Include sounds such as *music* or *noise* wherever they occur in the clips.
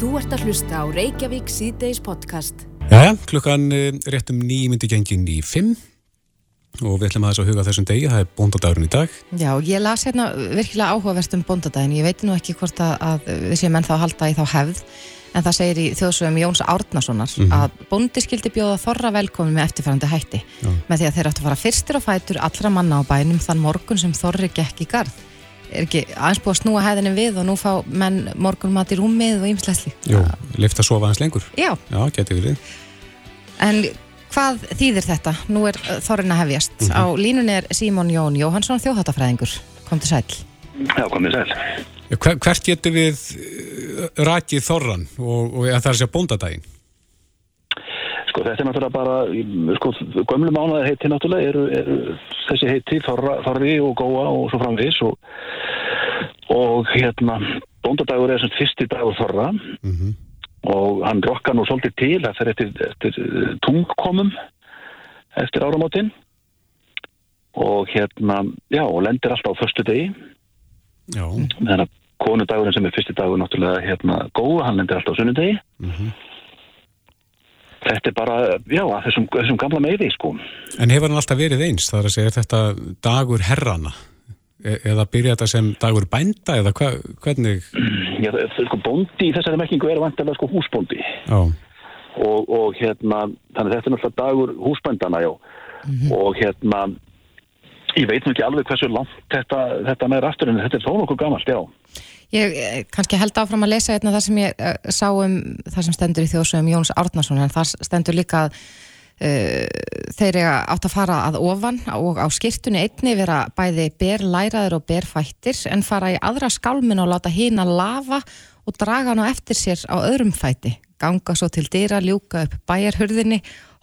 Þú ert að hlusta á Reykjavík síðdeis podcast. Jæja, klukkan eh, réttum nýjmyndi gengin í fimm og við ætlum að þess að huga þessum degi, það er bóndadagurinn í dag. Já, ég las hérna virkilega áhugavert um bóndadaginn, ég veit nú ekki hvort að, að við séum ennþá að halda í þá hefð, en það segir í þjóðsögum Jóns Árnasonar Mhm. að bóndi skildi bjóða þorra velkomin með eftirfærandi hætti, Já. með því að þeir áttu að fara fyrstir á fætur allra manna á bænum þann morgun sem þorri gekk í garð. Er ekki aðeins búið að snúa hæðinni við og nú fá menn morgun mat í rúmið og ýmsleisli? Jú, lifta að sofa aðeins lengur. Já, Já, geti verið. en hvað þýðir þetta? Nú er uh, þorrin að hefjast. Á línunni er Símon Jón Jóhansson, þjóðháttafræðingur. Kom til sæl. Já, komið sæl. Hver, hvert getur við eh, rakið þorran og, og að það er að segja bóndadaginn? Sko þetta er náttúrulega bara, sko gömlu mánuðar heiti náttúrulega eru, eru þessi heiti Þorra, Þorri og Góa og svo framvis og, og hérna bóndadagur er sem fyrsti dagur Þorra Mhm. og hann rokkar nú svolítið til það fer eftir, eftir eh, tungkomum eftir áramótin og hérna, já, og lendir alltaf á förstu degi Já, meðan að konudagurinn sem er fyrsti dagur náttúrulega hérna Góa, hann lendir alltaf á sunnudegi Mhm. Þetta er bara, já, að þessum, þessum gamla meði, sko. en hefur hann alltaf verið eins? Það er að segja er þetta dagur herrana? E eða byrja þetta sem dagur bænda eða hva, hvernig? Já, það er sko bóndi í þessari merkingu er vantilega sko húsbóndi Já, og, og hérna, þannig þetta er náttúrulega dagur húsbændana, já. Og hérna, ég veit nú ekki alveg hversu langt þetta, þetta með aftur en þetta er þó nokkuð gamalt, já. Ég eh, kannski held áfram að lesa hérna það sem ég uh, sá um það sem stendur í þjóðsögum Jóns Árnason en það stendur líka að þeir eiga átt að fara að ofan og á skirtunni einni vera bæði ber læraður og ber fættir en fara í aðra skálmin og láta hina lafa og draga hann á eftir sér á öðrum fæti. Ganga svo til dyra, ljúka upp bæjarhurðinni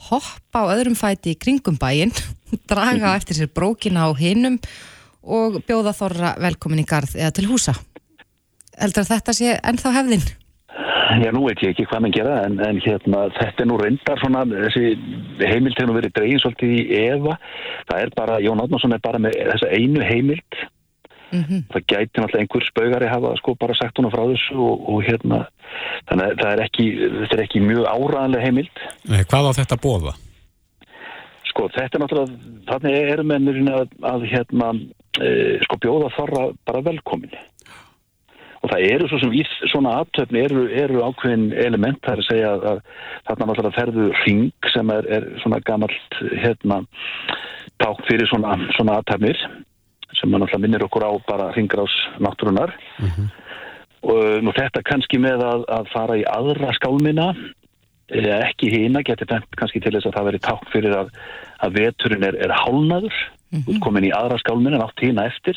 hoppa á öðrum fæti í kringum bæinn *laughs* draga eftir sér brókina á hinum og bjóða þorra velkomin í garð eða til húsa. Heldur að þetta sé ennþá hefðin Já, nú veit ég ekki hvað mann gera en, en hérna, þetta er nú reyndar svona, þessi heimild hefur nú verið dregin svolítið í efa. Það er bara, Jón Átnarsson er bara með þessa einu heimild. Það gæti náttúrulega einhver spaugari hafa sko bara sagt hún frá þessu og, og hérna, þannig að það er ekki, þetta er ekki mjög áræðanlega heimild. Nei, hvað á þetta bóða? Sko, þetta er náttúrulega, þannig eru mennurinn að, að hérna, e, sko bjóða þorra bara velkomin. Og það eru svo sem í svona aðtöfni eru, eru ákveðin element, það er að segja að, þarna náttúrulega ferðu ring sem er, er svona gamalt hérna ták fyrir svona, svona aðtöfnir sem maður náttúrulega minnir okkur á bara ringrás náttúrunar. Og nú þetta kannski með að, að fara í aðra skálmina eða ekki hina getur bent kannski til þess að það veri ták fyrir að, að veturinn er, er hálnaður út komin í aðra skálmina en átt hina eftir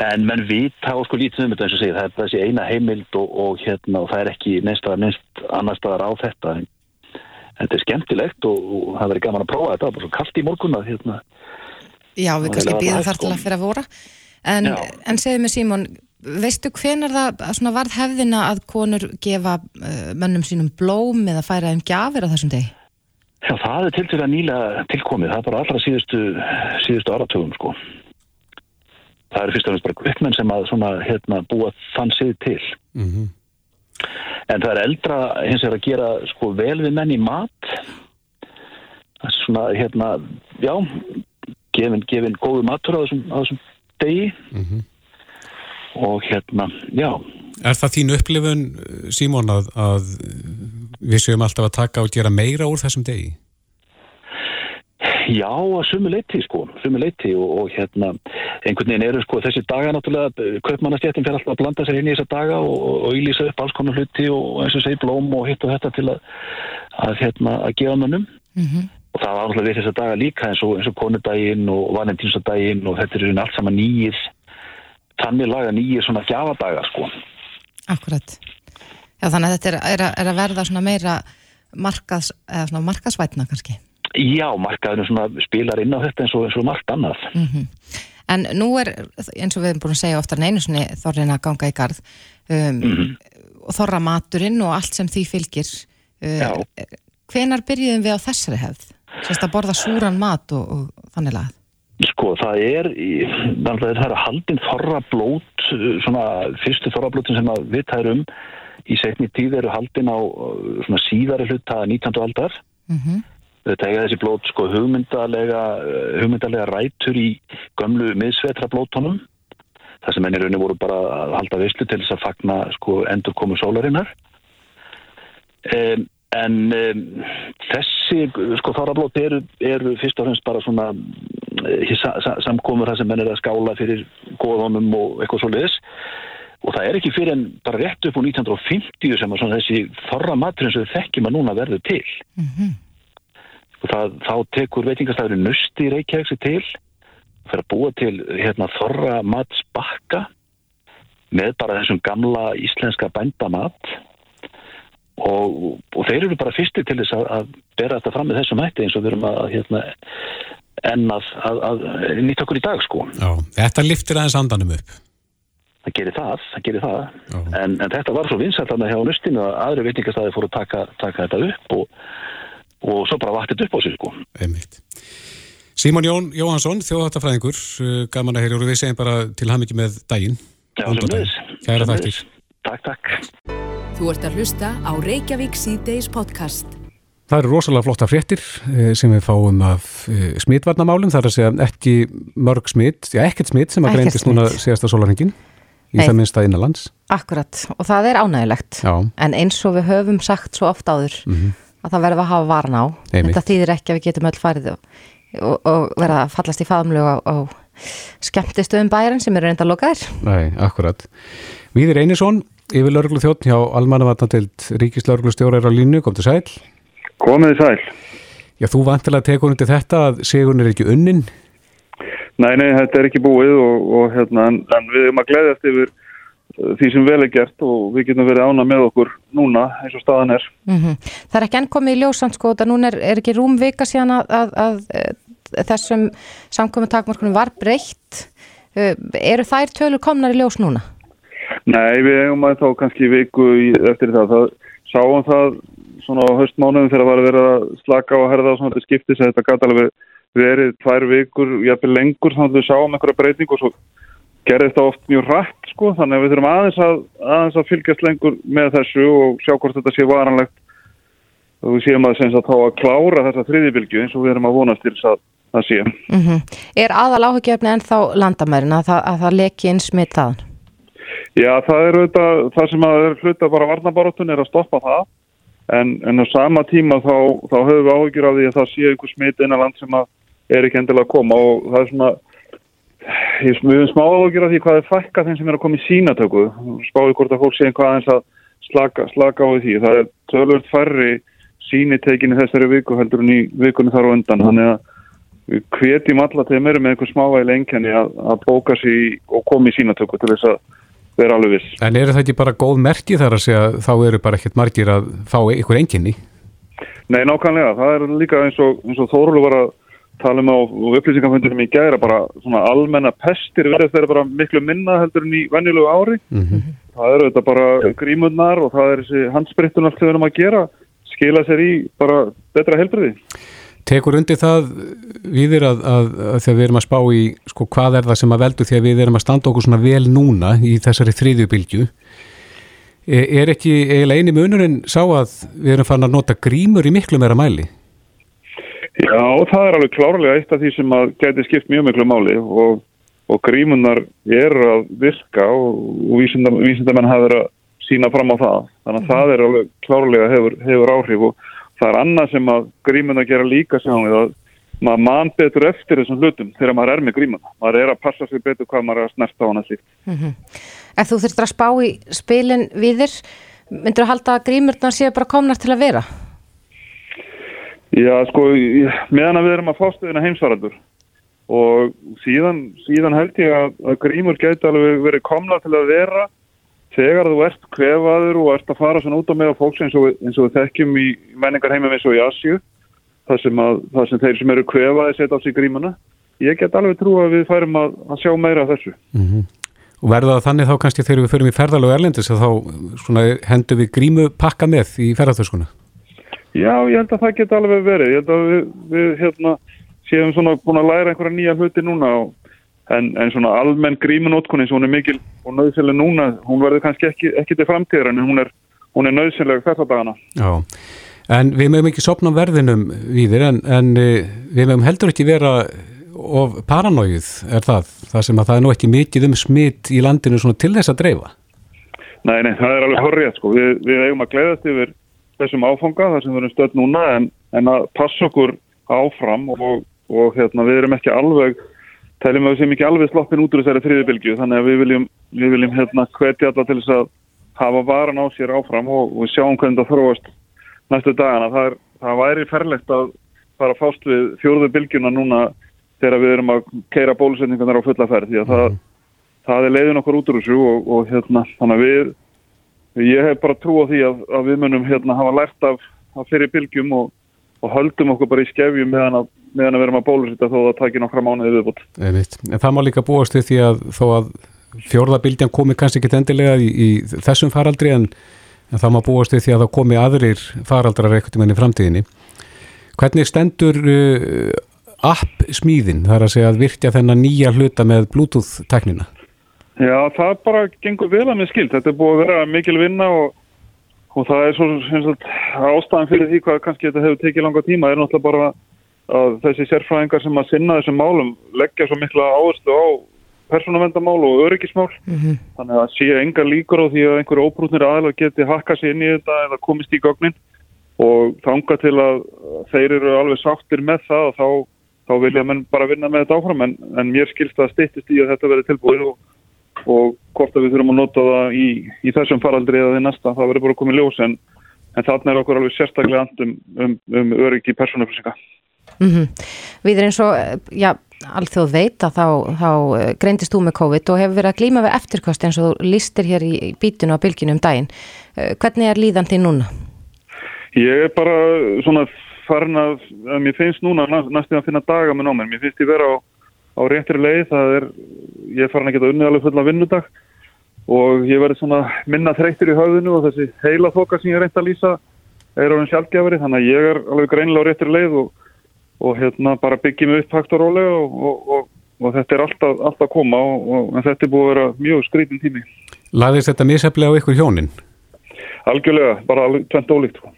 en menn vita og sko lítið um þetta eins og segja það er þessi eina heimild og, og hérna og það er ekki neins staðar neins annar staðar á þetta en þetta er skemmtilegt og, og það verður gaman að prófa þetta það var bara svo kallt í morgun að hérna Já, við kannski er býðum þar til sko. að fyrir að voru en, en segðu mig Símon veistu hvenar það svona varð hefðina að konur gefa uh, mönnum sínum blóm eða færa þeim gjafir á þessum degi? Já, það er til til að nýla tilkomið, það er bara allra síðustu, síðustu áratögum, sko. Það eru fyrst og fremst bara kvikmenn sem að svona, hérna, búa þann sið til. Mm En það er eldra hins vegar að gera sko vel við menn í mat. Er svona, hérna, já, gefin, gefin góðu matur á þessum, á þessum degi. Og hérna, já, Er það þín upplifun, Símon, að, að við séum alltaf að taka og gera meira úr þessum degi? Já, að sumu leiti sko, sumu leiti og, og hérna einhvern veginn eru sko þessi daga náttúrulega, kaupmannastjættin fer alltaf að blanda sér inn í þessa daga og, ílýsa upp alls konar hluti og eins og segi blóm og hitt og þetta til að, að hérna að gefa mönnum og það var alltaf við þessa daga líka eins og, eins og konudaginn og valentínsdaginn og þetta er raun allt saman nýjir þannig laga nýjir svona gjafadaga sko. Akkurat. Já, þannig að þetta er, er, er að verða svona meira svona markaðsvætna kannski. Já, markaðinu svona spilar inn á þetta eins og, eins og margt annað. En nú er, eins og við erum búin að segja oftar en einu sinni þorrin að ganga í garð um, og þorra maturinn og allt sem því fylgir. Uh, hvenar byrjuðum við á þessari hefð? Sérst að borða súran mat og, og þannig lagað. Sko, það er, það er haldin þorrablót, svona fyrstu þorrablótin sem við tærum í setni tíð eru haldin á uh, svona síðari hluta 19. aldar. Mm Þetta eiga þessi blót sko hugmyndalega, hugmyndalega rætur í gömlu miðsvetra blótonum. Það sem ennir rauninu voru bara að halda veislu til þess að fagna sko endur komu sólarinnar. Um, en um, þessi sko þárablót eru, eru fyrst og fremst bara svona sa, samkomur það sem menn er að skála fyrir góðunum og eitthvað svo leiðis og það er ekki fyrir en bara rétt upp á 1950 sem að þessi þorra maturinn sem við þekkjum að núna verður til og það, þá tekur veitingastæðurinn Nusti í Reykjavík sig til fyrir að búa til hérna, þorra matsbakka með bara þessum gamla íslenska bændamat. Og, og þeir eru bara fyrsti til þess að, að bera þetta fram með þessum hætti eins og við erum að hérna, enn að, að, að nýtt okkur í dag sko. Já, þetta liftir aðeins andanum upp. það gerir það, það gerir það. En, en þetta var svo vinsælt þarna hjá Nustinu að aðri veitingastæði fóru að taka, taka þetta upp og, og svo bara vaktið upp á sig sko Einmitt. Símon Jón Jóhansson, þjóðháttafræðingur, uh, gaman að heyra og við segjum bara til ham ekki með daginn. Já, Andardaginn. sömuleiðis. Kæra þakkir. Takk, takk Þú ert að hlusta á Reykjavík síðdeis podcast. Það eru rosalega flotta fréttir eh, sem við fáum af eh, smitvarnamálum, það er að segja ekki mörg smitt, já ekkert smitt sem að greindist núna síðasta sólarhengin í Nei. það minnsta innanlands. Akkurat, og það er ánægilegt Já, en eins og við höfum sagt svo oft áður að það verður að hafa varan á Einmitt. þetta þýðir ekki að við getum öll farið og, og, og verða að fallast í faðumlög á, á skemmtistöðum bærin sem eru reynda lokaðir nei, akkurat. Víðir Einarsson, yfir lörglu þjóttn hjá Almannavatnatild Ríkislörglu stjórar á línu, kom til sæl. Komið þið sæl. Já, þú vantilega tekur undir þetta að sigurinn er ekki unnin. Nei, nei, þetta er ekki búið og, og hérna, en, en við erum að gleðast yfir því sem vel er gert og við getum verið ána með okkur núna eins og staðan er. mm Það er ekki enn komið í ljósand sko þetta núna er, er ekki rúm vika síðan að, að, að, að þessum samkomi takmörkunum var breytt uh, eru þær tölur komnar í ljós núna? Nei, við eigum að þá kannski viku í, eftir það. það. Sáum það svona á höstmánuðum þegar það var að vera að slaka á að herða og svona þetta skiptis að þetta gæti alveg verið tvær vikur, jafnvel lengur þannig að við sáum einhverja breyting og svo gerðist það oft mjög rætt sko þannig að við þurfum aðeins að, aðeins að fylgjast lengur með þessu og sjá hvort þetta sé varanlegt og við séum að sem sagt þá að klára þessa þriðibilgju eins og við erum að vonast til þess að það sé. Mm Er aðal áhugjefni ennþá landamærin að það, að það leki inn smitt þaðan? Já, það er auðvitað, það sem að er hluta bara varnabaróttun er að stoppa það en, en á sama tíma þá, þá höfum við áhyggjur af því að það sé einhver smitt innan land sem að er ekki endilega að koma og það er svona ég, höfum smá áhyggjur af því hvað er fækka þeim sem er að koma í sínatöku spáði hvort að fólk sé einhvað aðeins að slaka, slaka á því það er tölvöld færri sínitekinn í þessari viku heldur en í vikunni þar á undan þannig að við hvetjum alla til meira með einhver smávægileg enkenni að, að bóka sér og koma í sínatöku til þess að vera alveg viss. En eru það ekki bara góð merki þar að segja þá eru bara ekkert margir að fá ykkur enginni? Nei, nákvæmlega. Það er líka eins og, eins og Þórulu var að tala um á upplýsingafundunum í gæra bara svona almenna pestir verðast þeirra bara miklu minna heldur en í venjulegu ári. Mm Það eru þetta bara grímurnar og það er þessi handspritun allt sem við erum að gera skila sér í bara betra helbriði. Tekur undir það viðir að, að, að þegar við erum að spá í sko, hvað er það sem að veldu því að við erum að standa okkur svona vel núna í þessari þriðjubilgju er, er ekki eiginlega eini munurinn sá að við erum fann að nota grímur í miklu meira mæli? Já, það er alveg klárlega eitt af því sem að geti skipt mjög miklu máli og, og grímunar eru að virka og, og vísindamenn vísindamenn hafa verið að sína fram á það. Þannig að það er alveg klárlega hefur, hefur áhrif og það er annað sem að grímunar gera líka sem við að maður mann betur eftir þessum hlutum þegar maður er með grímuna. Maður er að passa sig betur hvað maður er að snerta á hana slíkt. Ef þú þurftir að spá í spilin viðir, myndur þú halda að grímurnar séu bara komnar til að vera? Já, sko, meðan við erum að fást við heimsvaraldur og síðan, síðan held ég að, að grímur geti alveg verið komna til að vera þegar þú ert kvefaður og ert að fara svona út á með á fólks eins og, eins og við þekkjum í menningar heimum eins og í Asju þar sem, að, þar sem þeir sem eru kvefaði setja á sig grímuna. Ég get alveg trú að við færum að, að sjá meira af þessu. Og verða það þannig þá kannski þegar við förum í ferðalög erlendis að þá hendur við grímu pakka með í ferðarþöskuna? Já, ég held að það geti alveg verið. Ég held að við, við hérna, séum svona búin að læra einhverja nýja hluti núna og, en, en svona almenn grímunótkun eins og hún er mikil og nöðsynlega núna, hún verður kannski ekki, ekki til framtíðar en hún er, hún er nöðsynleg þessa dagana. Já, en við mögum ekki sopna verðinum við en, en við mögum heldur ekki vera of paranóið er það, það sem að það er nú ekki mikið um smitt í landinu til þess að dreifa. Nei, nei, það er alveg horrið, sko. Við, við eigum að gleðast yfir þessum áfanga þar sem við erum stöld núna en, en að passa okkur áfram og, og hérna, við erum ekki alveg teljum að við séum ekki alveg sloppin út úr þessari þriðibilgju þannig að við viljum, við viljum hérna hvetja alla til þess að hafa varan á sér áfram og, og sjáum hvernig það þróast næstu dagana. Það, er, það væri ferlegt að fara að fást við fjóruðu bilgjuna núna þegar við erum að keira bólusetningarnar á fulla ferð því að það, mm. það er leiðin okkur út úr þessu og, og hérna þannig að við ég hef bara trú á því að, að við munum hérna hafa lært af, af fyrir bilgjum og, og höldum okkur bara í skefjum meðan að meðan að vera með bólusita þó að það takir nokkra mánuði viðbútt. En það má líka búast við því að þó að fjórðabildjan komi kannski ekki endilega í, í þessum faraldri en, en það má búast við því að það komi aðrir faraldrar ekkert um enni framtíðinni. Hvernig stendur uh, app smíðin þar að segja að virkja þennan nýja hluta með Bluetooth-teknina? Já, það bara gengur vel að með skilt. Þetta er búið að vera mikil vinna og, og það er svo ástæðan fyrir því hvað kannski þetta hefur tekið langa tíma. Það er náttúrulega bara að þessi sérfræðingar sem að sinna þessum málum leggja svo mikla áherslu á persónavendamál og öryggismál mm -hmm. þannig að sé engar líkur á því að einhverju óbrúnir aðeins geti hakka sér inn í þetta eða komist í gögnin og þanga til að þeir eru alveg sáttir með það og þá, þá vilja menn bara vinna með þetta áfram en, en mér skilst að og, og hvort að við þurfum að nota það í, í þessum faraldri eða því næsta, það verður bara komið ljós en, en þarna er okkur alveg sérstaklega andum um, um öryggi persónaflýsinga Mm -hmm. Við erum eins og, já, allþjóð veit að þá, þá eh, greindist þú með COVID og hefur verið að glýma við eftirkost eins og þú listir hér í bítinu á bylginu um daginn. Eh, hvernig er líðan þín núna? Ég er bara svona farin að, að mér finnst núna næstum að finna daga með nóminn. Mér finnst ég vera á, á réttri leið, það er, ég er farin að geta unnið alveg fulla vinnudag og ég verði svona minna þreytir í höfðinu og þessi heila þoka sem ég reyndi að lýsa er á hún sjálfgefari þannig að ég er alveg greinlega á réttri leið og og hérna bara byggjum upp hægt og rólega og, og þetta er alltaf, alltaf koma og þetta er búið að vera mjög skrítin tími. Laðist þetta miseflega á ykkur hjónin? Algjörlega, bara tvent ólíkt. Sko.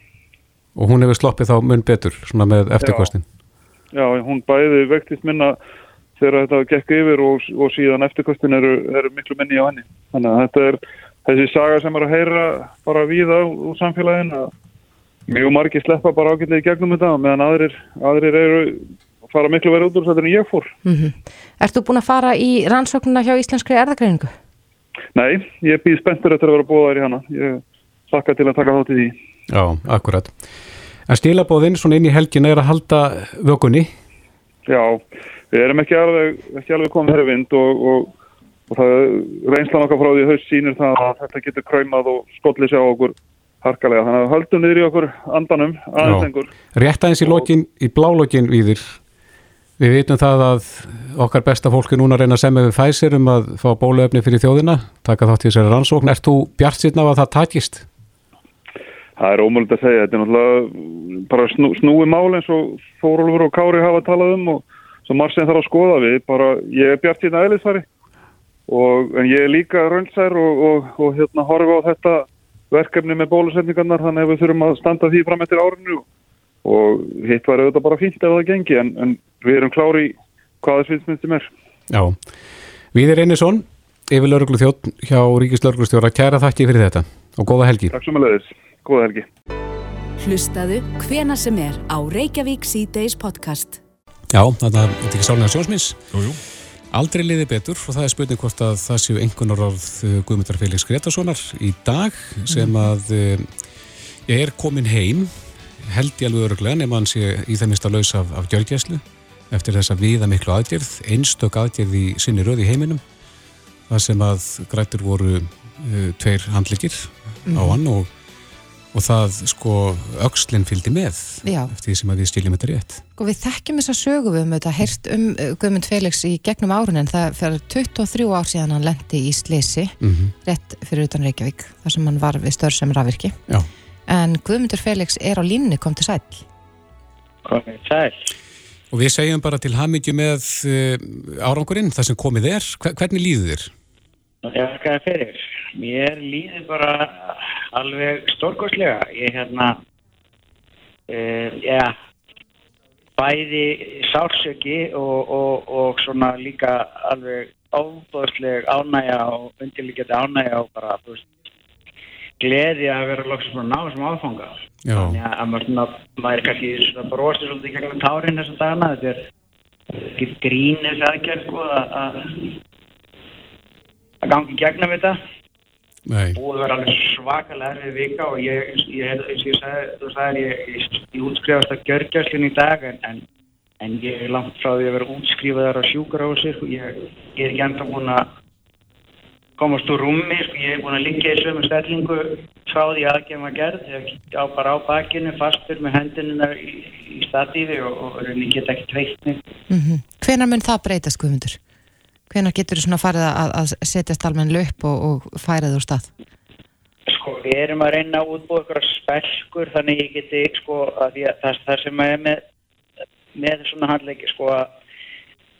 Og hún hefur sloppið þá mun betur svona með eftirkostin? Já, já hún bæði vektist minna þegar þetta gekk yfir og, og síðan eftirkostin eru, eru miklu minni á henni. Þannig að þetta er þessi saga sem er að heyra bara víða úr samfélaginu að mjög margir sleppa bara ágætlega í gegnum þetta meðan aðrir, aðrir eru að fara miklu verið út úr þetta en ég fór mm -hmm. Erst þú búin að fara í rannsóknuna hjá Íslenskri erðagreiningu? Nei, ég býð spenntur eftir að vera búið þær í hana ég sakka til að taka þátt í því Já, akkurat En stílabóðinn svona inn í helgin er að halda vökunni? Já, við erum ekki alveg, ekki alveg komið hér vind og, og, og það reynslan okkar frá því haust sínir það að þetta getur kræmað og skollið sér á okkur harkalega, þannig að höldum niður í okkur andanum aðeins engur. Rétt aðeins í, lokin, í blálógin viðir við vitum það að okkar besta fólki núna reyna að semja við fæsir um að fá bóluöfni fyrir þjóðina taka þátt í þessari rannsókn. Er þú bjart síðan af að það takist? Það er ómöld að segja, þetta er náttúrulega bara snú, snúi mál eins og Þórólfur og Kári hafa talað um og sem Marsin þarf að skoða við, bara ég er bjart síðan aðeinsfari en ég er líka röndsær og, og, og hérna horfa á þetta verkefni með bólusetningarnar þannig að við þurfum að standa því fram eftir árinu og hitt var auðvitað bara fínt ef það gengi en, en við erum klári hvaða svinsmyndum er. Já, Víðir Einarsson, yfir lauruglu þjótt hjá Ríkis lauruglustjóra, kæra þakki fyrir þetta og góða helgi. Takk svo með leiðis, góða helgi. Hlustaðu hvena sem er á Reykjavík C-Days podcast. Já, þetta er ekki sálega sjónsmins. Jújú. Jú. Aldrei liði betur og það er spurning hvort að það séu einhvern orð eh, Guðmundar Felix Gretarssonar í dag sem mm. að ég eh, er komin heim held ég alveg öruglega nema hann sé í það mista laus af, af gjörgjæslu eftir þess að viða miklu aðgerð einstök aðgerð í sinni röð í heiminum það sem að grætur voru uh, tveir handlikir mm. á hann og og það sko aukslinn fylgdi með Já. eftir því sem við stiljum þetta rétt og við þekkjum þess að sögu við um þetta heyrst um Guðmund Felix í gegnum árun en það fyrir 23 ár síðan hann lendi í Slesi mm -hmm. rétt fyrir utan Reykjavík þar sem hann var við störð sem rafvirki Já. en Guðmundur Felix er á línni kom til sæl komið sæl og við segjum bara til hamingju með uh, árangurinn það sem komið er hvernig líður þér? Er fyrir? Mér líður bara alveg stórkostlega. Ég hérna, uh, já, bæði sársöki og, og, og svona líka alveg óbúðsleg ánægja og undirlíkjandi ánægja og bara, þú veist, gleði að vera loksum svona náðu sem áfanga. Já. Þannig að maður, svona, maður er kannski svona brosið svolítið gegnum tárin þessum dagana. Þetta er ekki grín þessi aðgerð, sko, að- að gangi gegnum þetta. Nei, búið að vera alveg svakalega erfið vika og ég, ég, ég, eins og ég sagði, þú sagði, ég, ég, ég útskrifast að gjörgjörslinn í dag en, en, en ég er langt frá því að vera útskrifaðar á sjúkrahúsi og ég, ég er ekki enda búin að komast úr rúmi, sko, ég er búin að liggja í sömu stellingu frá því var gerð, ég á bara á bakinu, fastur með hendinina í, í statífi og, og rauninni get ekki treyst mig. Mm Hvenar mun það breytast, Guðmundur? Hvenar getur þú svona farið að, að setjast almenn upp og, og færið úr stað? Sko, við erum að reyna að útbúa ykkur spelkur þannig ég geti, sko, að því að það, það sem er með, með svona handleiki, sko, að,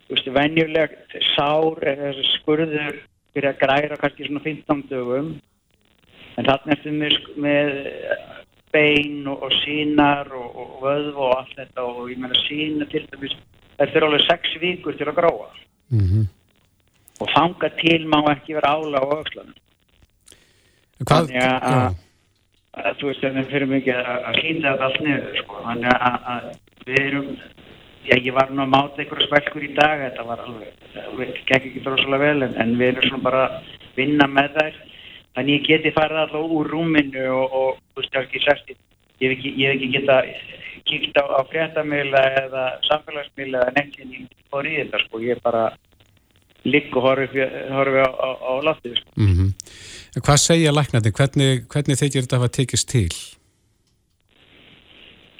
þú veist, venjulegt sár er þessi skurður fyrir að græra kannski svona 15 dögum, en þarna ertu með, sk- með bein og, og sínar og, og vöðv og allt þetta og ég meina sína til dæmis, þetta er alveg 6 vikur til að gráa mhm. Og fanga til má ekki vera ála á. Hvað, Þannig að- að þú veist þegar fyrir mikið að, að hlýta þetta allt niður sko. þannig að, að við erum já ég var nú að máta einhverja spelkur í dag þetta var alveg, það gekk ekki droslega vel en, en við erum svona bara að vinna með þær þannig ég geti farið alltaf úr rúminu og, og þú veist ekki sest ég hef ekki, ekki geta kíkt á, á fréttamila eða samfélagsmila nefnir ég fór í þetta sko ég bara ligg og horfi, horfi á, á, á loftið sko. mhm. Hvað segja læknandi? Hvernig, hvernig þykir þetta að hafa tekist til?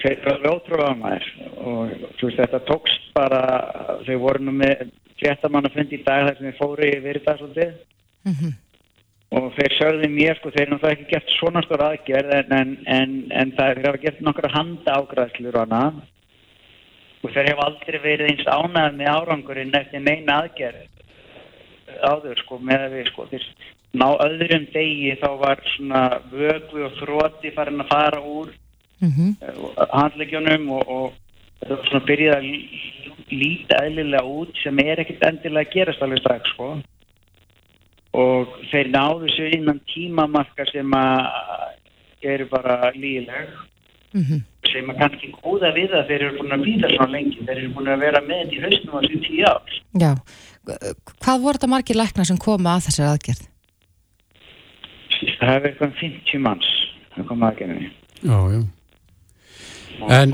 þeir eru alveg ótrúlega maður og þú veist þetta tókst bara þau voru nú með fréttamann að fundi í dag þar sem þið fóru yfir þetta svolítið Mm og þeir sögðu mér sko þeir náttúrulega ekki gert svona stór aðgerð en, en, en, en það þeir hafa gert nokkra handa ágræðslur og hana og þeir hafa aldrei verið eins ánægð með árangurinn eftir neina aðgerð áður sko með við sko þeir ná öðrum degi þá var svona vögu og þrótti farin að fara úr -hmm. handleggjónum og, og þetta var svona byrjað að lí- líta eðlilega út sem er ekkert endilega að gerast alveg strax sko og þeir náðu sér innan tímamarka sem að eru bara líleg Mhm. sem að kannski góða við að þeir eru búin að býta svona lengi þeir eru búin að vera með í hausnum á sér tíu ár Já. Hvað voru þetta margir læknar sem koma að þessari aðgerð? það hefur eitthvað um 50 manns sem kom aðgerðinni Já, já. En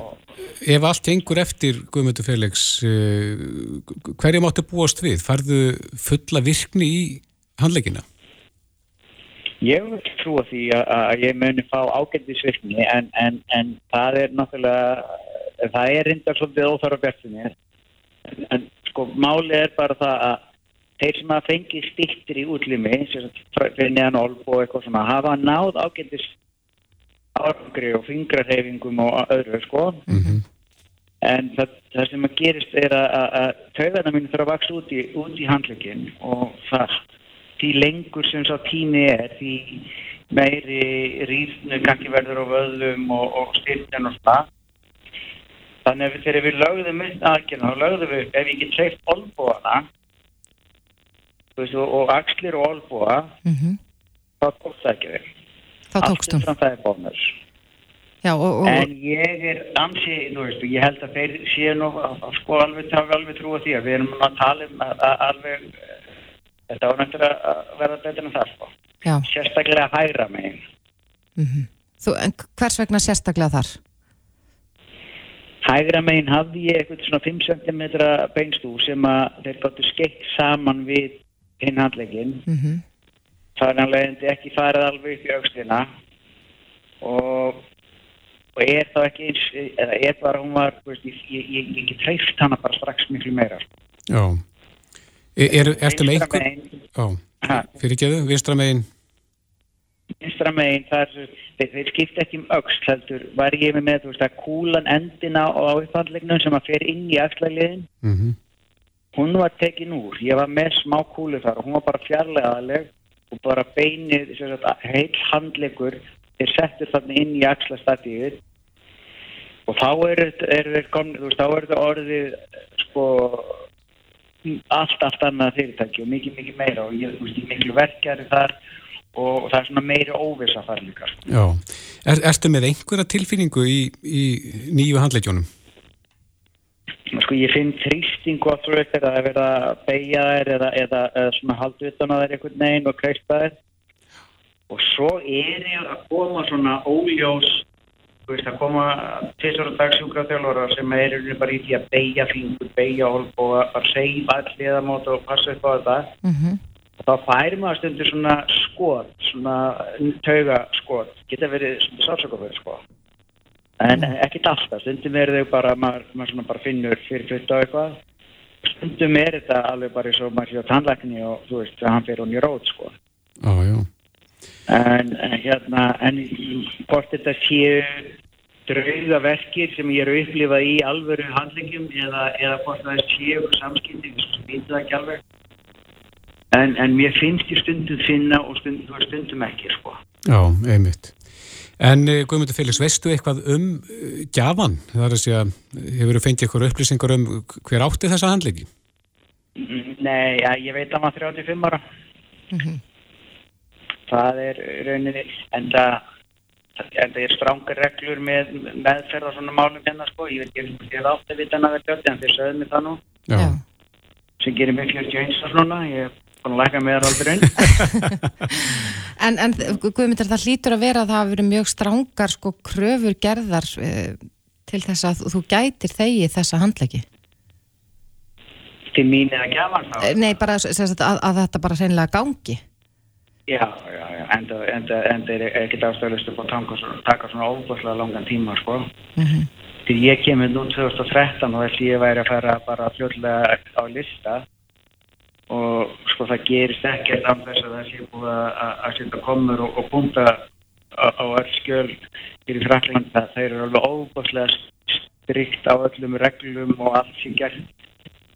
ef allt gengur eftir Guðmundur Felix, uh, hverju máttu búast við? Farðu fulla virkni í handleggina? Ég vil ekki trúa því að, að ég muni fá ágændisvirkni en, en, en það er náttúrulega, það er reyndar svolítið óþára bjartinni en, en sko málið er bara það að þeir sem að fengi stiktir í frá- fyrir neðan olb og eitthvað svona, hafa náð ágændis árangri og fingrarhefingum og öðru sko. Mm en það, það sem að gerist er að, taugana mín þarf að vaksa út í, í handlegin og það því lengur sem sá tími er því meiri rýrnu kannski verður á vöðlum og, og styrkjan og það þannig að þegar við lögðum upp aðgjörna og lögðum við ef ég get treyft olbúana og, axlir og olbúa Mm þá tókst það ekki við Þá tókstum. Allt það er bónus Já, og, og En ég er ansi, þú veist, ég held að þeir séu nú að sko alveg, hafi alveg trúa því að við erum að tala um að, að alveg, þetta var nættur að verða betur en það, sko. já. Sérstaklega hægra megin. Mm en hvers vegna sérstaklega þar? Hægra megin hafði ég eitthvað svona 5 cm beinstú sem að þeir gáttu skeitt saman við hinn handlegin. Mm Það er alveg ekki farið alveg upp í aukslina og, og er þá ekki eins, eða er bara hún var, veist, ég, ég, ég, ég get treyft hana bara strax miklu meira. sko. Já. Er, er, ertu með Vinstra einhver? megin- Já, fyrir geðu, vinstra megin. Vinstra megin þar þeir, þeir skipta ekki um öxl heldur. Var ég með með þú veist að kúlan endina á upphandlegnum sem að fer inn í axlaliðin Mm hún var tekin úr, ég var með smá kúlu þar og hún var bara fjarlægaðaleg og bara beinið heil handlegur er settur þannig inn í axla statífið og þá er þetta orðið sko allt, allt annað fyrirtæki og mikið, mikið meira og ég, veist, mikið verkjari þar og það er svona meiri óvisa þar líka. Sko. Já, er, erstu með einhverja tilfinningu í, í nýju handleikjónum? Sko ég finn að þú veist að það er verið að beigja þær eða, eða, eða svona haldvitan að það er einhvern veginn og kreista þær og svo er ég að koma svona óljós þú veist að koma tvisar og dagsjúkra þjálfara sem er bara í því að beigja fingur, beigja hólp og að reyfa allir það mót og passa upp á þetta mm -hmm. og þá fær maður stundur svona skot, svona tauga skot, geta verið svona sársökuföður sko. En mm. ekkert alltaf, stundum er þau bara maður, maður bara finnur fyrir fyrst á eitthvað. Stundum er þetta alveg bara eins og maður sé á tannlækni og þú veist að hann fyrir hún í rót sko. Oh, en, en hérna en hvort þetta séu draugaverkir sem ég eru upplifað í alvöru handlingum eða, eða hvort það séu samskipti, við veitum það ekki alveg en, en mér finnst ég stundum finna og stundum, stundum ekki sko. Já, einmitt En eh, Guðmundur Félix, veistu eitthvað um uh, gjafan? Það er að segja, hefur þú fengið eitthvað upplýsingar um hver átti þessa handlingi? Nei, ja, ég veit að maður 35 ára mm -hmm. það er rauninni en það en það er strángar reglur með meðferð og svona málum hérna sko ég veit ekki hvort ég hef átt að vita hana verið en þeir sögðu mig það nú Já. sem gerir mig 41 og svona ég búin að læka með það aldrei raun *laughs* En, en Guðmyndir það hlýtur að vera að það hafi verið mjög strángar sko kröfur gerðar e, til þess að þú gætir þegi þessa handleggi Til mín eða gefan þá? Nei, bara að, að, að þetta bara reynilega gangi Já, já, já, enda, enda er ekkert ástæðilegt að taka svona óbúslega langan tíma, sko. Mm -hmm. Því ég kemur nú 2013 og þess að ég væri að fara bara fljóðlega á lista og sko það gerist ekkert af þess að það sé búið að setja komur og, og punta á, öll skjöl hér í Fraklanda. Það eru alveg óbúslega strikt á öllum reglum og allt sem gert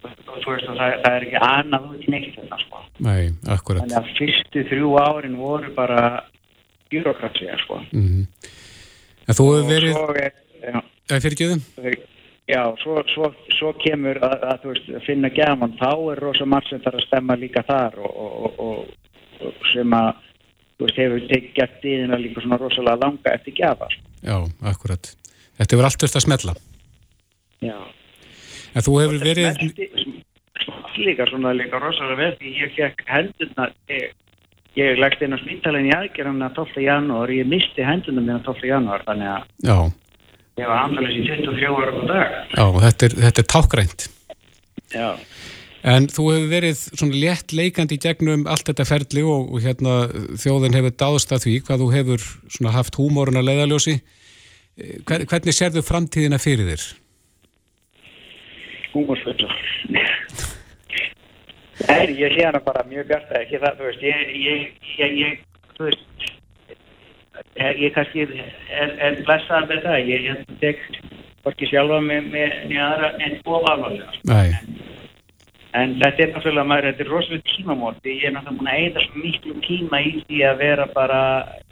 og þú veist að það, það er ekki annað út í neitt þetta sko. Nei, akkurat. Þannig að fyrstu þrjú árin voru bara byråkratsíða sko. Mm -hmm. En þú hefur verið... Það er fyrirgjöðum? Já, svo, svo, svo kemur að, að, að veist, finna gaman, þá er rosa margt sem þarf að stemma líka þar og, og, og, og sem að þú veist, hefur tekið gert íðina líka svona rosalega langa eftir gafa. Já, akkurat. Þetta hefur allt verið að smella. Já. En þú hefur verið... Líka svona líka rosalega vel því ég fekk hendurna, ég, ég leggst inn á spítalinn í aðgerðan að 12. janúar, ég misti hendurna á 12. janúar, þannig að Já. Ég var andalins í 24 ára á dag. Já, þetta er, þetta er tákgrænt. Já. En þú hefur verið svona létt leikandi í gegnum allt þetta ferli og, og hérna þjóðin hefur dáðst að því hvað þú hefur svona haft húmórun að leiðaljósi. Eh, hvernig sér þú framtíðina fyrir þér? húmórsfull *laughs* Nei, ég sé hana bara mjög gert ekki það, þú veist, ég, ég, ég, ég þú veist, ég kannski er, blessað með það, ég tek hvorki sjálfa með, með nýjara en of alvarlega. Nei. En þetta er náttúrulega, maður, þetta er rosalega tímamóti, ég er náttúrulega búin að eita svo miklu tíma í því að vera bara,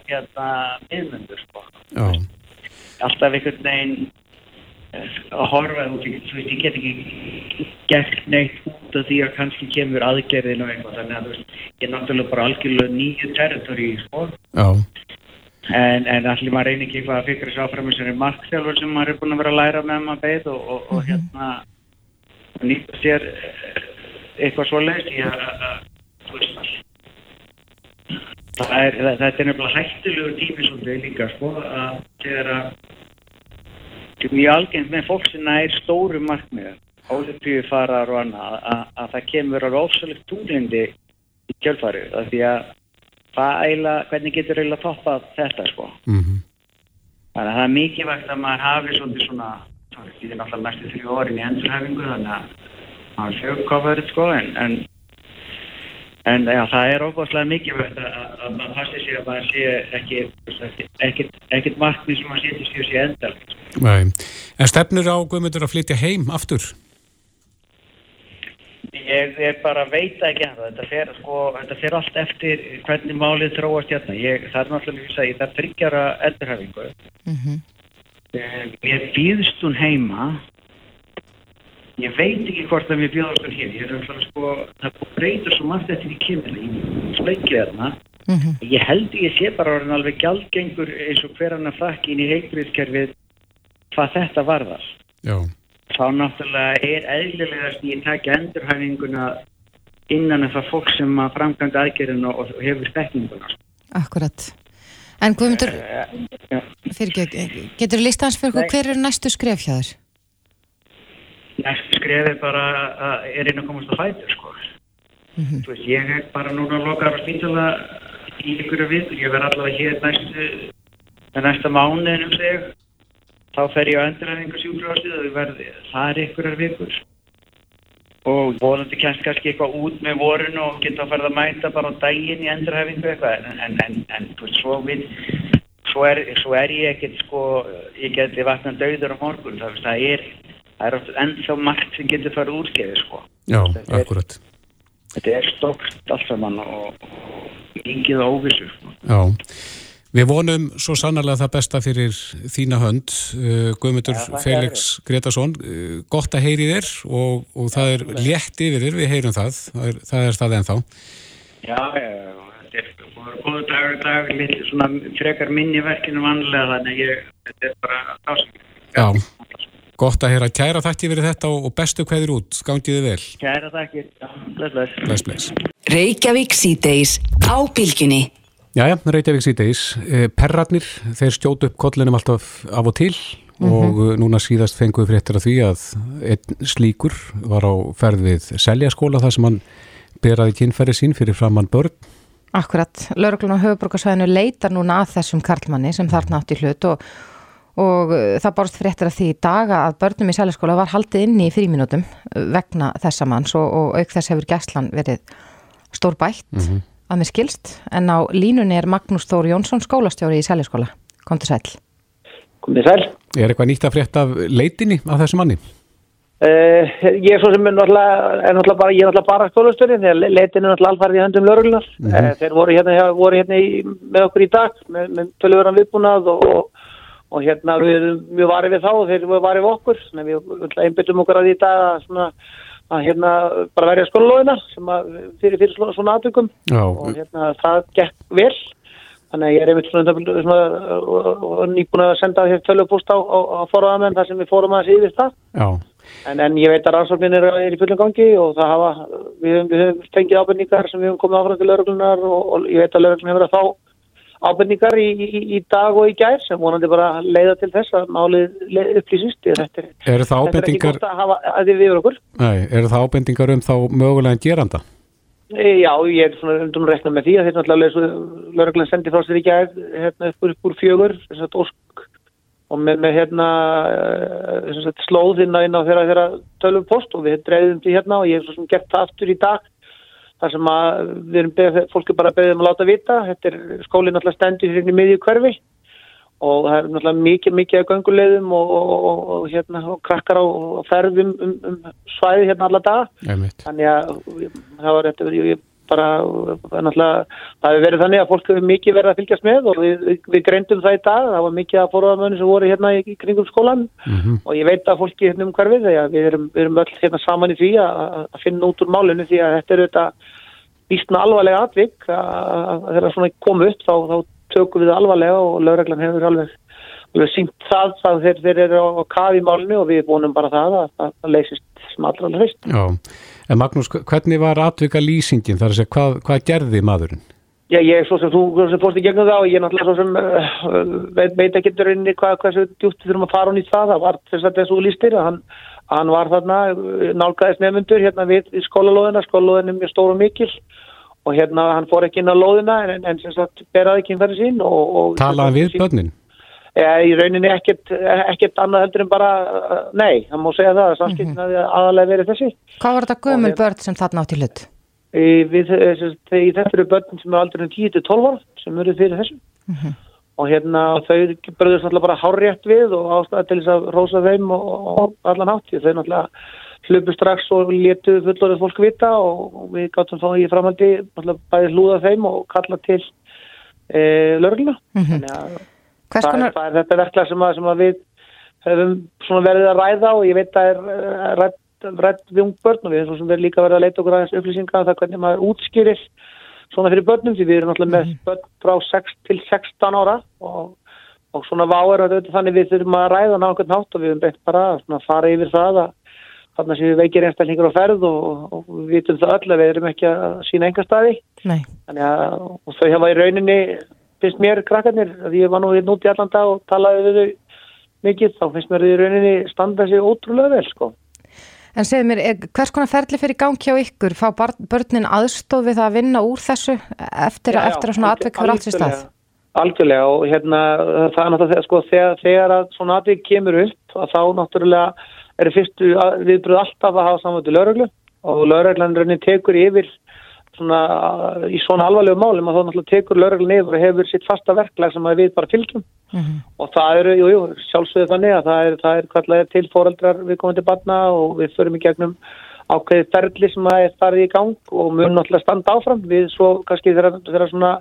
hérna, miðmyndur, sko. Já. Alltaf einhvern veginn að horfa veist, ég get ekki gert neitt út af því að kannski kemur aðgerðin og eitthvað þannig að ég er náttúrulega bara algjörlega nýju territori sko. En, en allir maður reynir ekki eitthvað að fyrir þessu áfram sem er markþjálfur sem maður er búin að vera að læra með maður beð og, og, og hérna nýta sér eitthvað svo leiðst í að það er, þetta er nefnilega hættilegur tími svolítið líka sko að að mjög algengt með fólk sem er stóru markmiður, ólimpíu farar og annað, að, að það kemur á ofsalegt túnlindi í kjölfarið, af því að æla, hvernig getur eiginlega toppað þetta sko. Mm -hmm. Þannig að það er mikið vægt að maður hafi svona, svona það er náttúrulega mestu þrjú orðin í endurhefingu, þannig að maður fjögkofaður sko, en, en En já, það er óbúinlega mikilvægt að maður passi sér að maður sé ekkert markmið sem maður setjast í þessi endal. Nei, en stefnur á Guðmundur að flytja heim aftur? Ég er bara að veita ekki að þetta fer, sko, þetta fer allt eftir hvernig málið þróast hérna. Ég, það er náttúrulega að ég þarf tryggjara endurhafingu. Mm -hmm. Mér býðst hún heima. Ég veit ekki hvort að mér býðast hún hér. Ég er alltaf sko, það breytur svo margt eftir í kynni. Ég sleikið þarna. Mm -hmm. Ég held ég sé bara orðin alveg gjaldgengur eins og hver annar frakkin í heilbríðskerfið hvað þetta varðar. Já. Þá náttúrulega er eðlilegast ég takja endurhæfinguna innan það fólk sem að framkvæmda aðgerðinu og hefur stekninguna. Akkurat. En Guðmundur, ekki, getur Nei. hver er næstu skref hjá þér? Næstu skrefið bara að er einn að komast á fætur, sko. Mhm. Þú veist, ég er bara núna að loka á spítala í ykkur að vikur. Ég verð allavega hér næstu, næsta mánuðin um sig. Þá fer ég á endurhæfingu sjúkrafastið og ég verð þar ykkur að vikur. Og vonandi kemst kannski eitthvað út með vorun og geta að ferða að mæta bara á daginn í endurhæfingu eitthvað. En, en, en, en svo við, svo er, svo er ég ekkert, sko, ég geti vatnað dauður á morgun. Það, er, það er ennþá margt sem getur farið úrskeiði, sko. Já, Þetta er- akkurat. Þetta er stokkt allt saman og, og yngið á óvissu. sko. Já. Við vonum svo sannarlega það besta fyrir þína hönd, uh, Guðmundur þakka Felix Gretarsson. Uh, gott að heyri þér og, og það er létt yfir þér, við heyrum það. Það er það, er það ennþá. Já, þetta er góðu dagur, dagur, litið svona frekar minni verkinu vanlega þannig að ég, þetta er bara ásækjum. Já. Gott að heyra kæra þætti fyrir þetta og, bestu kveður út. Gangiði vel. Kæra þakkir, já, bless, bless. Bless, bless. Reykjavík síðdeis á bylgjunni. Jæja, Reykjavík síðdeis. Perratnir, þeir skjótu upp kollinum alltaf af og til og eh, núna síðast fenguðu fréttir af því að einn slíkur var á ferð við seljaskóla þar sem hann beraði kynferði sín fyrir framann börn. Akkurat, lauruglun á höfuborgarsvæðinu leitar núna að þessum karlmanni sem þarna átt í hlut og, og uh, það borst fréttir að því í daga að börnum í sælaskóla var haldið inni í fríminútum uh, vegna þessa manns og, og auk þess hefur gæslan verið stór bætt að mér skilst en á línunni er Magnús Þór Jónsson skólastjóri í sælaskóla. Komdu sæl. Komið sæl. Er eitthvað nýtt að frétta af leitinni af þessum manni? Uh, ég er svo sem er náttúrulega, er náttúrulega bara, ég er náttúrulega bara skólastöri þegar le- leitin er náttúrulega alfarið í höndum lauruglunar. Mm Mhm. þeir voru hérna, voru hérna í, með okkur í dag með, með tölvöran viðbúnað og, og, og hérna við erum mjög varið við þá og þeir voru varið við okkur. Við einbyttum okkur að því í dag að, svona, að hérna bara verja skólalóðina sem að fyrir, fyrir svona, aðtökum og hérna það gekk vel. Þannig að ég er einmitt svona, nýbúin að senda hér tölvupúst á, á, á forðamenn þar sem við fórum að yfir það. En, en ég veit að rannsóknin er, er í fullum gangi og það hafa, við, höfum- fengið ábyrningar sem við höfum komið áfram til lauruglunar og, og ég veit að lauruglun hefur að fá ábyrningar í, í, í dag og í gær sem vonandi bara leiða til þess að málið upplýsist. Þetta er, þetta er ekki ábendingar, gott að hafa að því við yfir okkur. nei, eru það ábendingar um þá mögulega geranda? E, Já, ég er svona undum að rekna með því að þeir náttúrulega lauruglan sendi frá sér í gær hérna upp úr, upp úr fjögur, að ósk og með, með hérna eh, sem sagt, slóð inn á, þeirra, þeirra tölum post og við dreifðum því hérna og ég hef svo sem gert það aftur í dag þar sem að við erum beðið, fólk er bara beðið um að láta vita þetta er skólinn náttúrulega stendur hérna í miðju hverfi og það er náttúrulega mikið, mikið að gönguleiðum og, og, og, og hérna krakkar á, ferðum um, um svæði hérna alla daga Einmitt. þannig að það var þetta ég bara, náttúrulega það hefur verið þannig að fólk hefur mikið verið að fylgjast með og við, við, greindum það í dag. Það var mikið að fóruðamönu sem voru hérna í, kringum skólan Mm og ég veit að fólki hérna um hverfið þegar við erum, við erum öll hérna saman í því að, að finna út úr málinu því að þetta er þetta vísna alvarlega atvik. Að, að það svona kom upp þá, þá tökum við alvarlega og lögreglan hefur alveg, alveg sínt það að þeir, þeir eru á kafi í málinu og við vonum bara það að að það leysist sem allra alveg fyrst. Já, en Magnús, hvernig var atvika lýsingin þar að segja, hvað, hvað gerði maðurinn? Já, ég er svo sem þú sem fórst í gegnum það og ég er náttúrulega svo sem uh, veit, veit ekki rauninni hvað, hversu djúpt við þurfum að fara hún í það. Það var þess að þessu lístir að hann, hann var þarna uh, nálgæðis nefnundur hérna við, skólalóðina, skólalóðin er mjög stór og mikil og hérna hann fór ekki inn á lóðina en, en, sem sagt beraði kynferði sín og... og Talaði við börnin? Ja, í rauninni ekkert, ekkert annað heldur en bara, uh, nei, það má segja það að samskiptin mm -hmm. aðalega verið þessi. Hvað var þetta gömul börn sem þarna átt í hlut? Eh, þetta eru börn sem er aldrei 10-12 ára sem eru fyrir þessu og hérna þau bröðust náttúrulega bara hárrétt við og ástæða til þess að rósa þeim og, og allan því þau náttúrulega slupu strax og letu fullorðið fólk vita og, við gáttum þá í framhaldi bæði hlúða þeim og kalla til e, lörgluna. Mhm. Þannig að Hvers það, konar, er, það er þetta verklag sem, sem að við svona verið að ræða og ég veit að er eh, rætt, rætt við ung börn og við svona verið líka verið að leita okkur aðeins upplýsinga um það hvernig maður útskýrir svona fyrir börnum því við erum náttúrulega með börn frá 6 til 16 ára og, og svona váir og þetta þannig við þurfum að ræða ná einhvern nátt og við höfum beitt bara að fara yfir það að þarna séu veikir einstaklingur á ferð og, og, við vitum það öll að við erum ekki að sína enga staði. Nei, Þannig að og þau hafa í rauninni, finnst mér krakkarnir, að ég var nú hérna út í allan dag og talaði við þau mikið, þá finnst mér þau í rauninni standa sig ótrúlega vel, sko. en segðu mér, er, hvers konar ferli fyrir gang hjá ykkur? Fá börnin aðstof við það að vinna úr þessu eftir, Já, já, eftir að svona alg- atvik fyrir allt sér stað? algjörlega. Og hérna það er náttúrulega sko þegar, þegar að svona atvik kemur upp að þá náttúrulega eru fyrstu viðbröð alltaf að hafa samvættu lauruglu og lauruglan raunin tekur yfir svona í svona alvarlegu málum að þá náttúrulega tekur lauruglan yfir og hefur sitt fasta verklag sem að við bara fylgjum Mhm. og það eru, jú, jú, sjálfsögðu þannig að það er, það er kvallega til fóreldrar við komum til barna og við förum í gegnum ákveðið ferli sem að er farið í gang og mun náttúrulega standa áfram við svo kannski þegar svona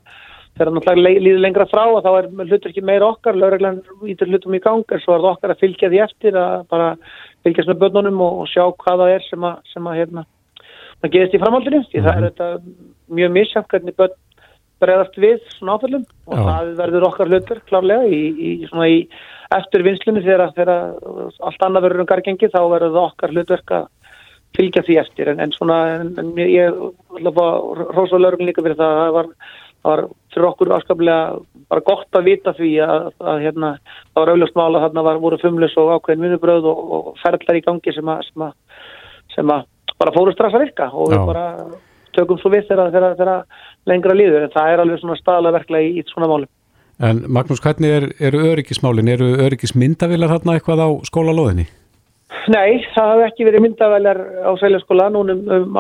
þegar náttúrulega le- líður lengra frá og þá er hlutur ekki meira okkar, lögreglan ítur hlutum í gang en svo er það okkar að fylgja því eftir að bara fylgjast með börnunum og, og sjá hvað það er sem að, sem að hérna, það gerist í framhaldinu því það er þetta mjög misjafn hvernig börn bregðast við svona áföllum og Já. það verður okkar hlutur klárlega í, í, svona í eftir vinslunni þegar, þegar allt annað verður um gargengi þá verður það okkar hlutverk að fylgja því eftir en, en svona en, en ég rosa lögum líka fyrir það það var, var fyrir okkur afskaplega bara gott að vita því að, að hérna, það var auðljóst mála þarna var, voru fumlis og ákveðin vinnubröð og, og ferðlar í gangi sem að, sem að bara fóru strax að virka og Já. við bara tökum svo við þegar, lengra líður en það er alveg svona staðlega í, í svona málum. En Magnús, hvernig er, eru öryggismálin? Eru öryggismyndavilar þarna eitthvað á skólalóðinni? Nei, það hafi ekki verið myndavælar á Sæljaskóla núna um, um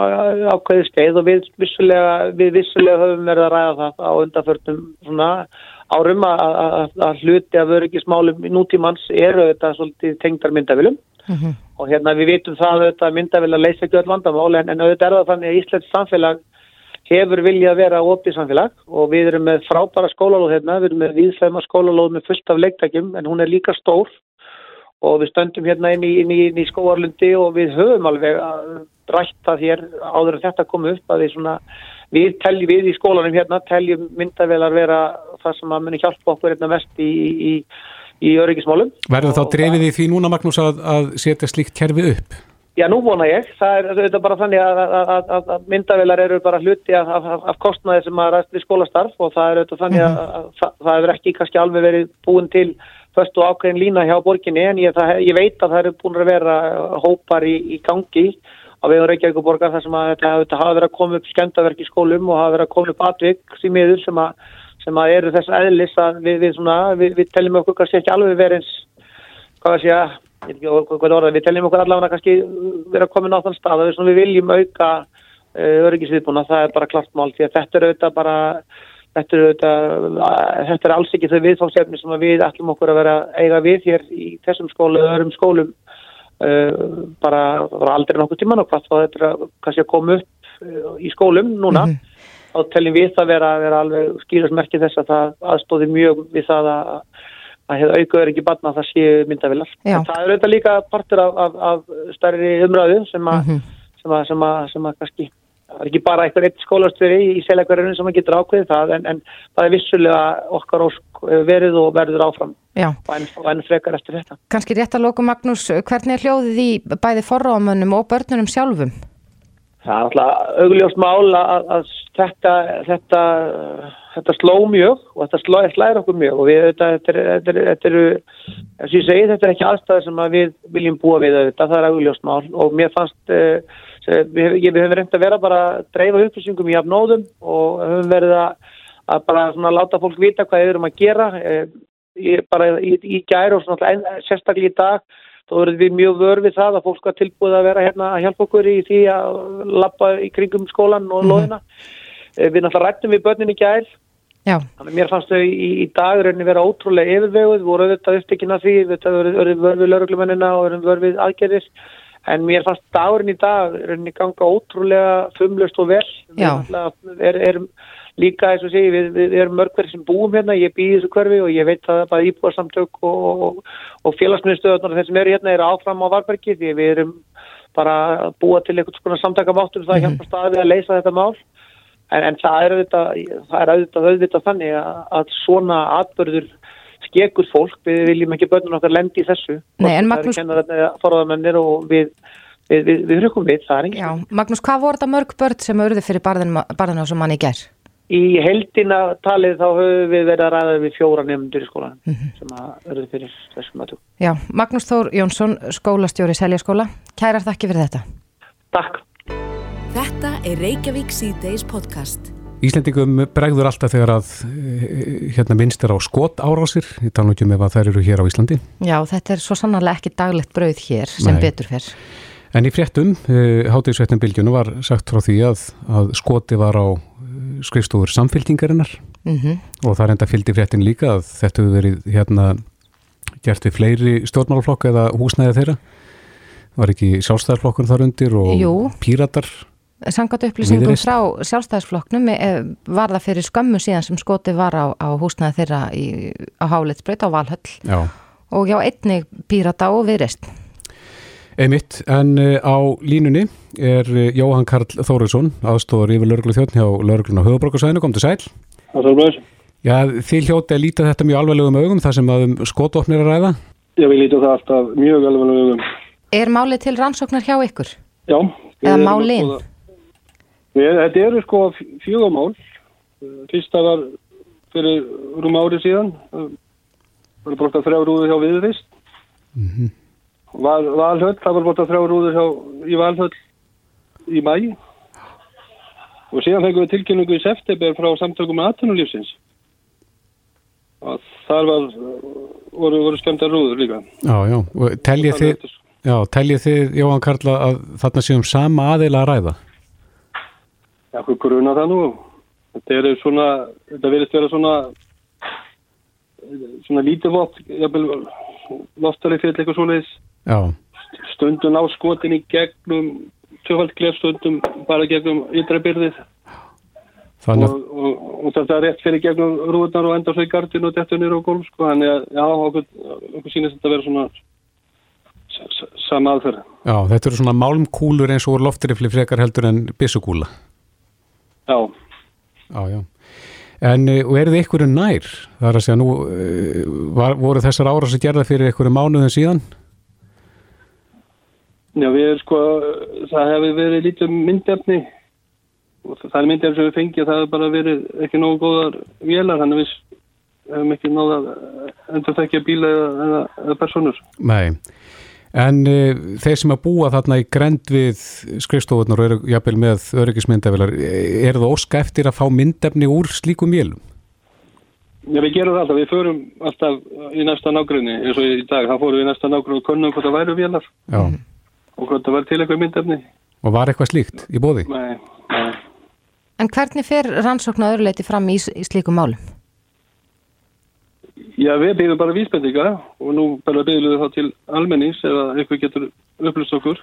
ákveði skeið og við vissulega, við vissulega höfum verið að ræða það á undanförnum svona árum að, hluti af öryggismálum í nútímans eru þetta svolítið tengdar myndavælum Mhm. og hérna við vitum það að þetta myndavælar leysa ekki öll vandamál en, en auðvitað er það þannig að Íslands samfélag hefur viljað vera opið samfélag og við erum með frábæra skólalóð hérna, við erum með viðsveima skólalóð með fullt af leiktækjum en hún er líka stór og við stöndum hérna inn í, inn í, inn í skóarlundi og við höfum alveg að rætt það hér áður en þetta kom upp að við svona, við teljum við í skólanum hérna, teljum myndavelar vera það sem að muni hjálpa okkur hérna mest í, í, í öryggismálum. Verður þá Og drefið í því núna, Magnús, að, að setja slíkt kerfi upp? Já, nú vona ég. Það er þetta bara þannig að, að, að, að myndavelar eru bara hluti af, af, kostnaði sem að ræst við skólastarf og það er þannig að, að það, það hefur ekki kannski alveg verið búin til först og ákveðin lína hjá borginni en ég, það, ég veit að það eru búin að vera hópar í, í gangi á vegum Reykjavík borgar þar sem að þetta, hafa verið að koma upp skemmtaverk í skólum og hafa verið að koma upp miður sem að, sem að eru þess eðlis að við, við, svona, við, við teljum okkur kannski ekki alveg verið eins hvað að segja, ég veit ekki hvað orða, við teljum okkur allavega kannski vera komin á þann stað að við, viljum auka uh, öryggisviðbúna, það er bara klart mál því að þetta er auðvitað bara þetta er auðvitað, þetta er alls ekki þau viðfáðsefni sem að við ætlum okkur að vera eiga við hér í þessum skólu eða öðrum skólum uh, bara, aldrei nokkuð tíman og hvað þá þetta er að, kannski að koma upp í skólum núna þá teljum við það vera, vera alveg skýrasmerki þess að það aðstóði mjög við það að að hefur auka er ekki batna að það séu. En það er auðvitað líka partur af, af, af stærri umræðu sem að, sem að, sem að, sem að kannski, það er ekki bara eitthvað eitt skólastjóri í seljakverðinu sem að getur ákveðið það, en, en það er vissulega okkar ósk eh, verið og verður áfram og enn, og enn frekar eftir þetta. kannski rétt að lóku Magnús, hvernig er hljóðið í bæði forráðamönnum og börnunum sjálfum? Það er alltaf augljóst mál að, að þetta, þetta, þetta sló mjög og þetta sló, slæðir okkur mjög og við, þetta, þetta, er, er, eru, eins og ég segi, þetta er ekki aðstæði sem að við viljum búa við þetta, það er augljóst mál og mér fannst, uh, við, við höfum reynd að vera bara að dreifa upplýsingum í afnóðum og höfum verið að, að bara svona láta fólk vita hvað við erum að gera, uh, ég, bara í, í gær og svona sérstaklega í dag, þá verðum við mjög vör við það að fólk var tilbúið að vera hérna að hjálpa okkur í því að lappa í kringum skólan og loðina. Eh, Við náttúrulega rættum við börnin í gær, Já, þannig að mér fannst þau í, í dag rauninni vera ótrúlega yfirveguð, voru auðvitað upptekinn af því, við verðum vör við lauruglumennina og verðum vör við aðgerðis, en mér fannst dagurinn í dag rauninni ganga ótrúlega fumlust og vel. Við Já. er, erum líka eins og sé, við, við erum mörg hverjir sem búum hérna, ég býði þessu hverfi og ég veit að bara íbúarsamtök og, og, og félagsmyndstöðunar þeir sem eru hérna eru áfram á Varbergi því við erum bara að búa til einhvern svona samtakamáttum það hjálpa staði að leysa þetta mál. En, en það er auðvitað, það er auðvitað, auðvitað þannig að, að svona atbörður skekur fólk, við viljum ekki börnun okkar lendi í þessu. Nei, Magnús- og við við, við, við hrökkum við, það er engin Já, Magnús, hvað voru þetta mörg börn sem urðu fyrir barðinu sem manni í ger? Í heldina talið þá höfum við verið að ræða við fjóra nefndur í skólan sem að örðu fyrir þessum aðtug. Já, Magnús Þór Jónsson, skólastjóri Seljaskóla, kærar þakki fyrir þetta. Takk. Þetta er Reykjavík C-Days podcast. Íslendingum bregður alltaf þegar að eh, hérna minnst er á skot árásir, ég tala ekki um ef að þær eru hér á Íslandi. Já, þetta er svo sannarlega ekki daglegt brauð hér sem Nei. betur fer. En í fréttum, uh, hátíðsveitnum bylgjunu var sagt frá því að, að skoti var á skrifstofur samfyltingarinnar Mm og það er enda fylgdi fréttin líka að þetta hefur verið hérna gert við fleiri stjórnmálaflokka eða húsnæði þeirra. Var ekki sjálfstæðarflokkur þar undir og Jú. píratar? Sangat upplýsingum frá sjálfstæðisflokknum eh, var það fyrir skömmu síðan sem skoti var á, á húsnaði þeirra í, á Hálitsbraut á Valhöll Já. og já, einnig Pírata og Viðreist. Einmitt, en uh, á línunni er uh, Jóhann Karl Þóruðsson, aðstofar yfir lauruglu þjóttn hjá lauruglun á höfubrókarsæðinu, kom til sæl. Það er blöðs. Já, þið hljóti að líta þetta mjög alveglegum augum þar sem að um skotofnir að ræða. Ég vil líta það alltaf mjög alveg um. Er málið til rannsóknar hjá ykkur? Já. við Eða Við, þetta eru sko fjögumál. Fyrsta var fyrir rúm árið síðan. Það var bort að þrjá rúður hjá viðvist. Val, valhöll, það var bort að þrjá rúður hjá, í valhöll í mæ. Og síðan fengum við tilkynningu í september frá samtökum með atvinnulífsins. Og þar var, voru, voru skemmtar rúður líka. Já, já, og teljið þið, já, teljið þið, Jóhann Karl, að þarna séum sama aðeila að ræða? Já, hvað gruna það nú? Þetta er svona, þetta verðist vera svona, svona lítið vott, jafnvel loftari fyrir eitthvað svoleiðis. Stundum á skotin í gegnum, tvöfald glef stundum bara gegnum ytra byrðið þannig og, og, og þetta er rétt fyrir gegnum rúðnar og enda svo í gardin og dettur nýra á gólf, sko. Þannig að, já, okkur, okkur sýnist þetta að vera svona sama aðferð. Já, þetta eru svona málmkúlur eins og loftrifli frekar heldur en byssukúla. Já. Já, já. En, eh, og eru þið ykkur nær? Það er að segja, nú eh, var, voru þessar ára sem gerða fyrir ykkur mánuðin síðan? Já, við erum sko, það hefur verið lítið myndefni og það er myndefni sem við fengið, það hefur bara verið ekki nógu góðar vélar, þannig að við hefum ekki náða endur þekkja bíla eða, eða personur. Nei. En uh, þeir sem að búa þarna í grend við skrifstofunar og eru jafnvel með öryggismyndavilar, er það óska eftir að fá myndefni úr slíkum vélum? Já, við gerum það alltaf, við förum alltaf í næsta nágrunni, eins og í dag, þá fórum við í næsta nágrunni og kunnum hvort það væru vélar Já. og hvort það væri til eitthvað myndefni. Og var eitthvað slíkt í bóði? Nei, nei. En hvernig fer rannsókn að öðruleiti fram í, í slíkum málum? Já, við byggjum bara vísbendinga og nú bara byggjum við þá til almennings eða eitthvað getur upplýst okkur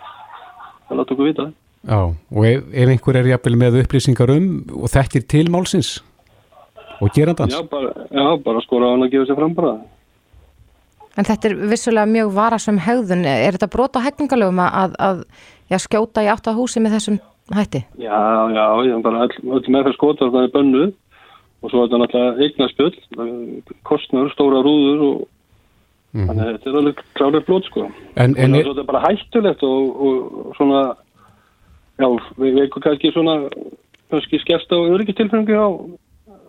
að láta okkur vita. Já, og ef, ef einhver er jafnvel með upplýsingar um og þekkir til málsins og gerandans? Já, bara, já, bara skora á hann að gefa sér fram bara. En þetta er vissulega mjög varasum hegðun. Er þetta brot á hegningalögum að, að, já, skjóta í átt að húsi með þessum hætti? Já, já, já, bara öll, öll með það skotar það er bönnuð og svo er þetta náttúrulega eignaspjöld, kostnur, stóra rúður og þannig að þetta er alveg klálega blót sko. En, En, og þetta er bara hættulegt og, og svona, já, við eitthvað kannski svona, kannski skert á öryggistilfengu á,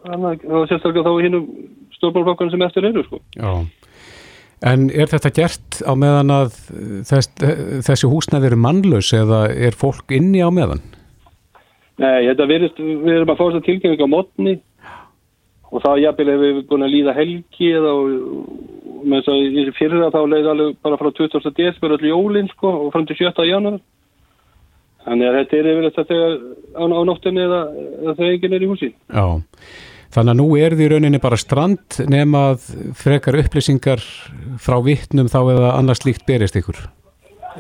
er sérstaklega þá hinnum stjórnbálflokkan sem eftir eru sko. Já. En er þetta gert á meðan að þess, þessi húsnæði eru mannlaus eða er fólk inni á meðan? Nei, þetta verist, við erum að fá þess að tilkynninga á mótni og þá jafnvel ef við búin að líða helgi eða með þess að þessi fyrra þá leiði alveg bara frá 20. desember öll jólinn sko og fram til 7. januar þannig að þetta er yfir þetta þegar á, á nóttinni eða, eða þegar enginn er í húsi Já. Þannig að nú er því rauninni bara strand nema að frekar upplýsingar frá vittnum þá eða annars líkt berist ykkur.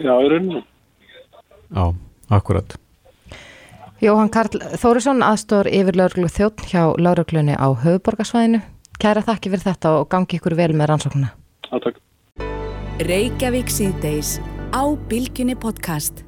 Já, í rauninni Já, akkurat. Jóhann Karl Þórisson, aðstór yfir lauruglu þjótt hjá lauruglunni á höfuborgarsvæðinu. Kæra þakki fyrir þetta og gangi ykkur vel með rannsóknuna. Áttak. Reykjavík síðdeis á Bilginni podcast.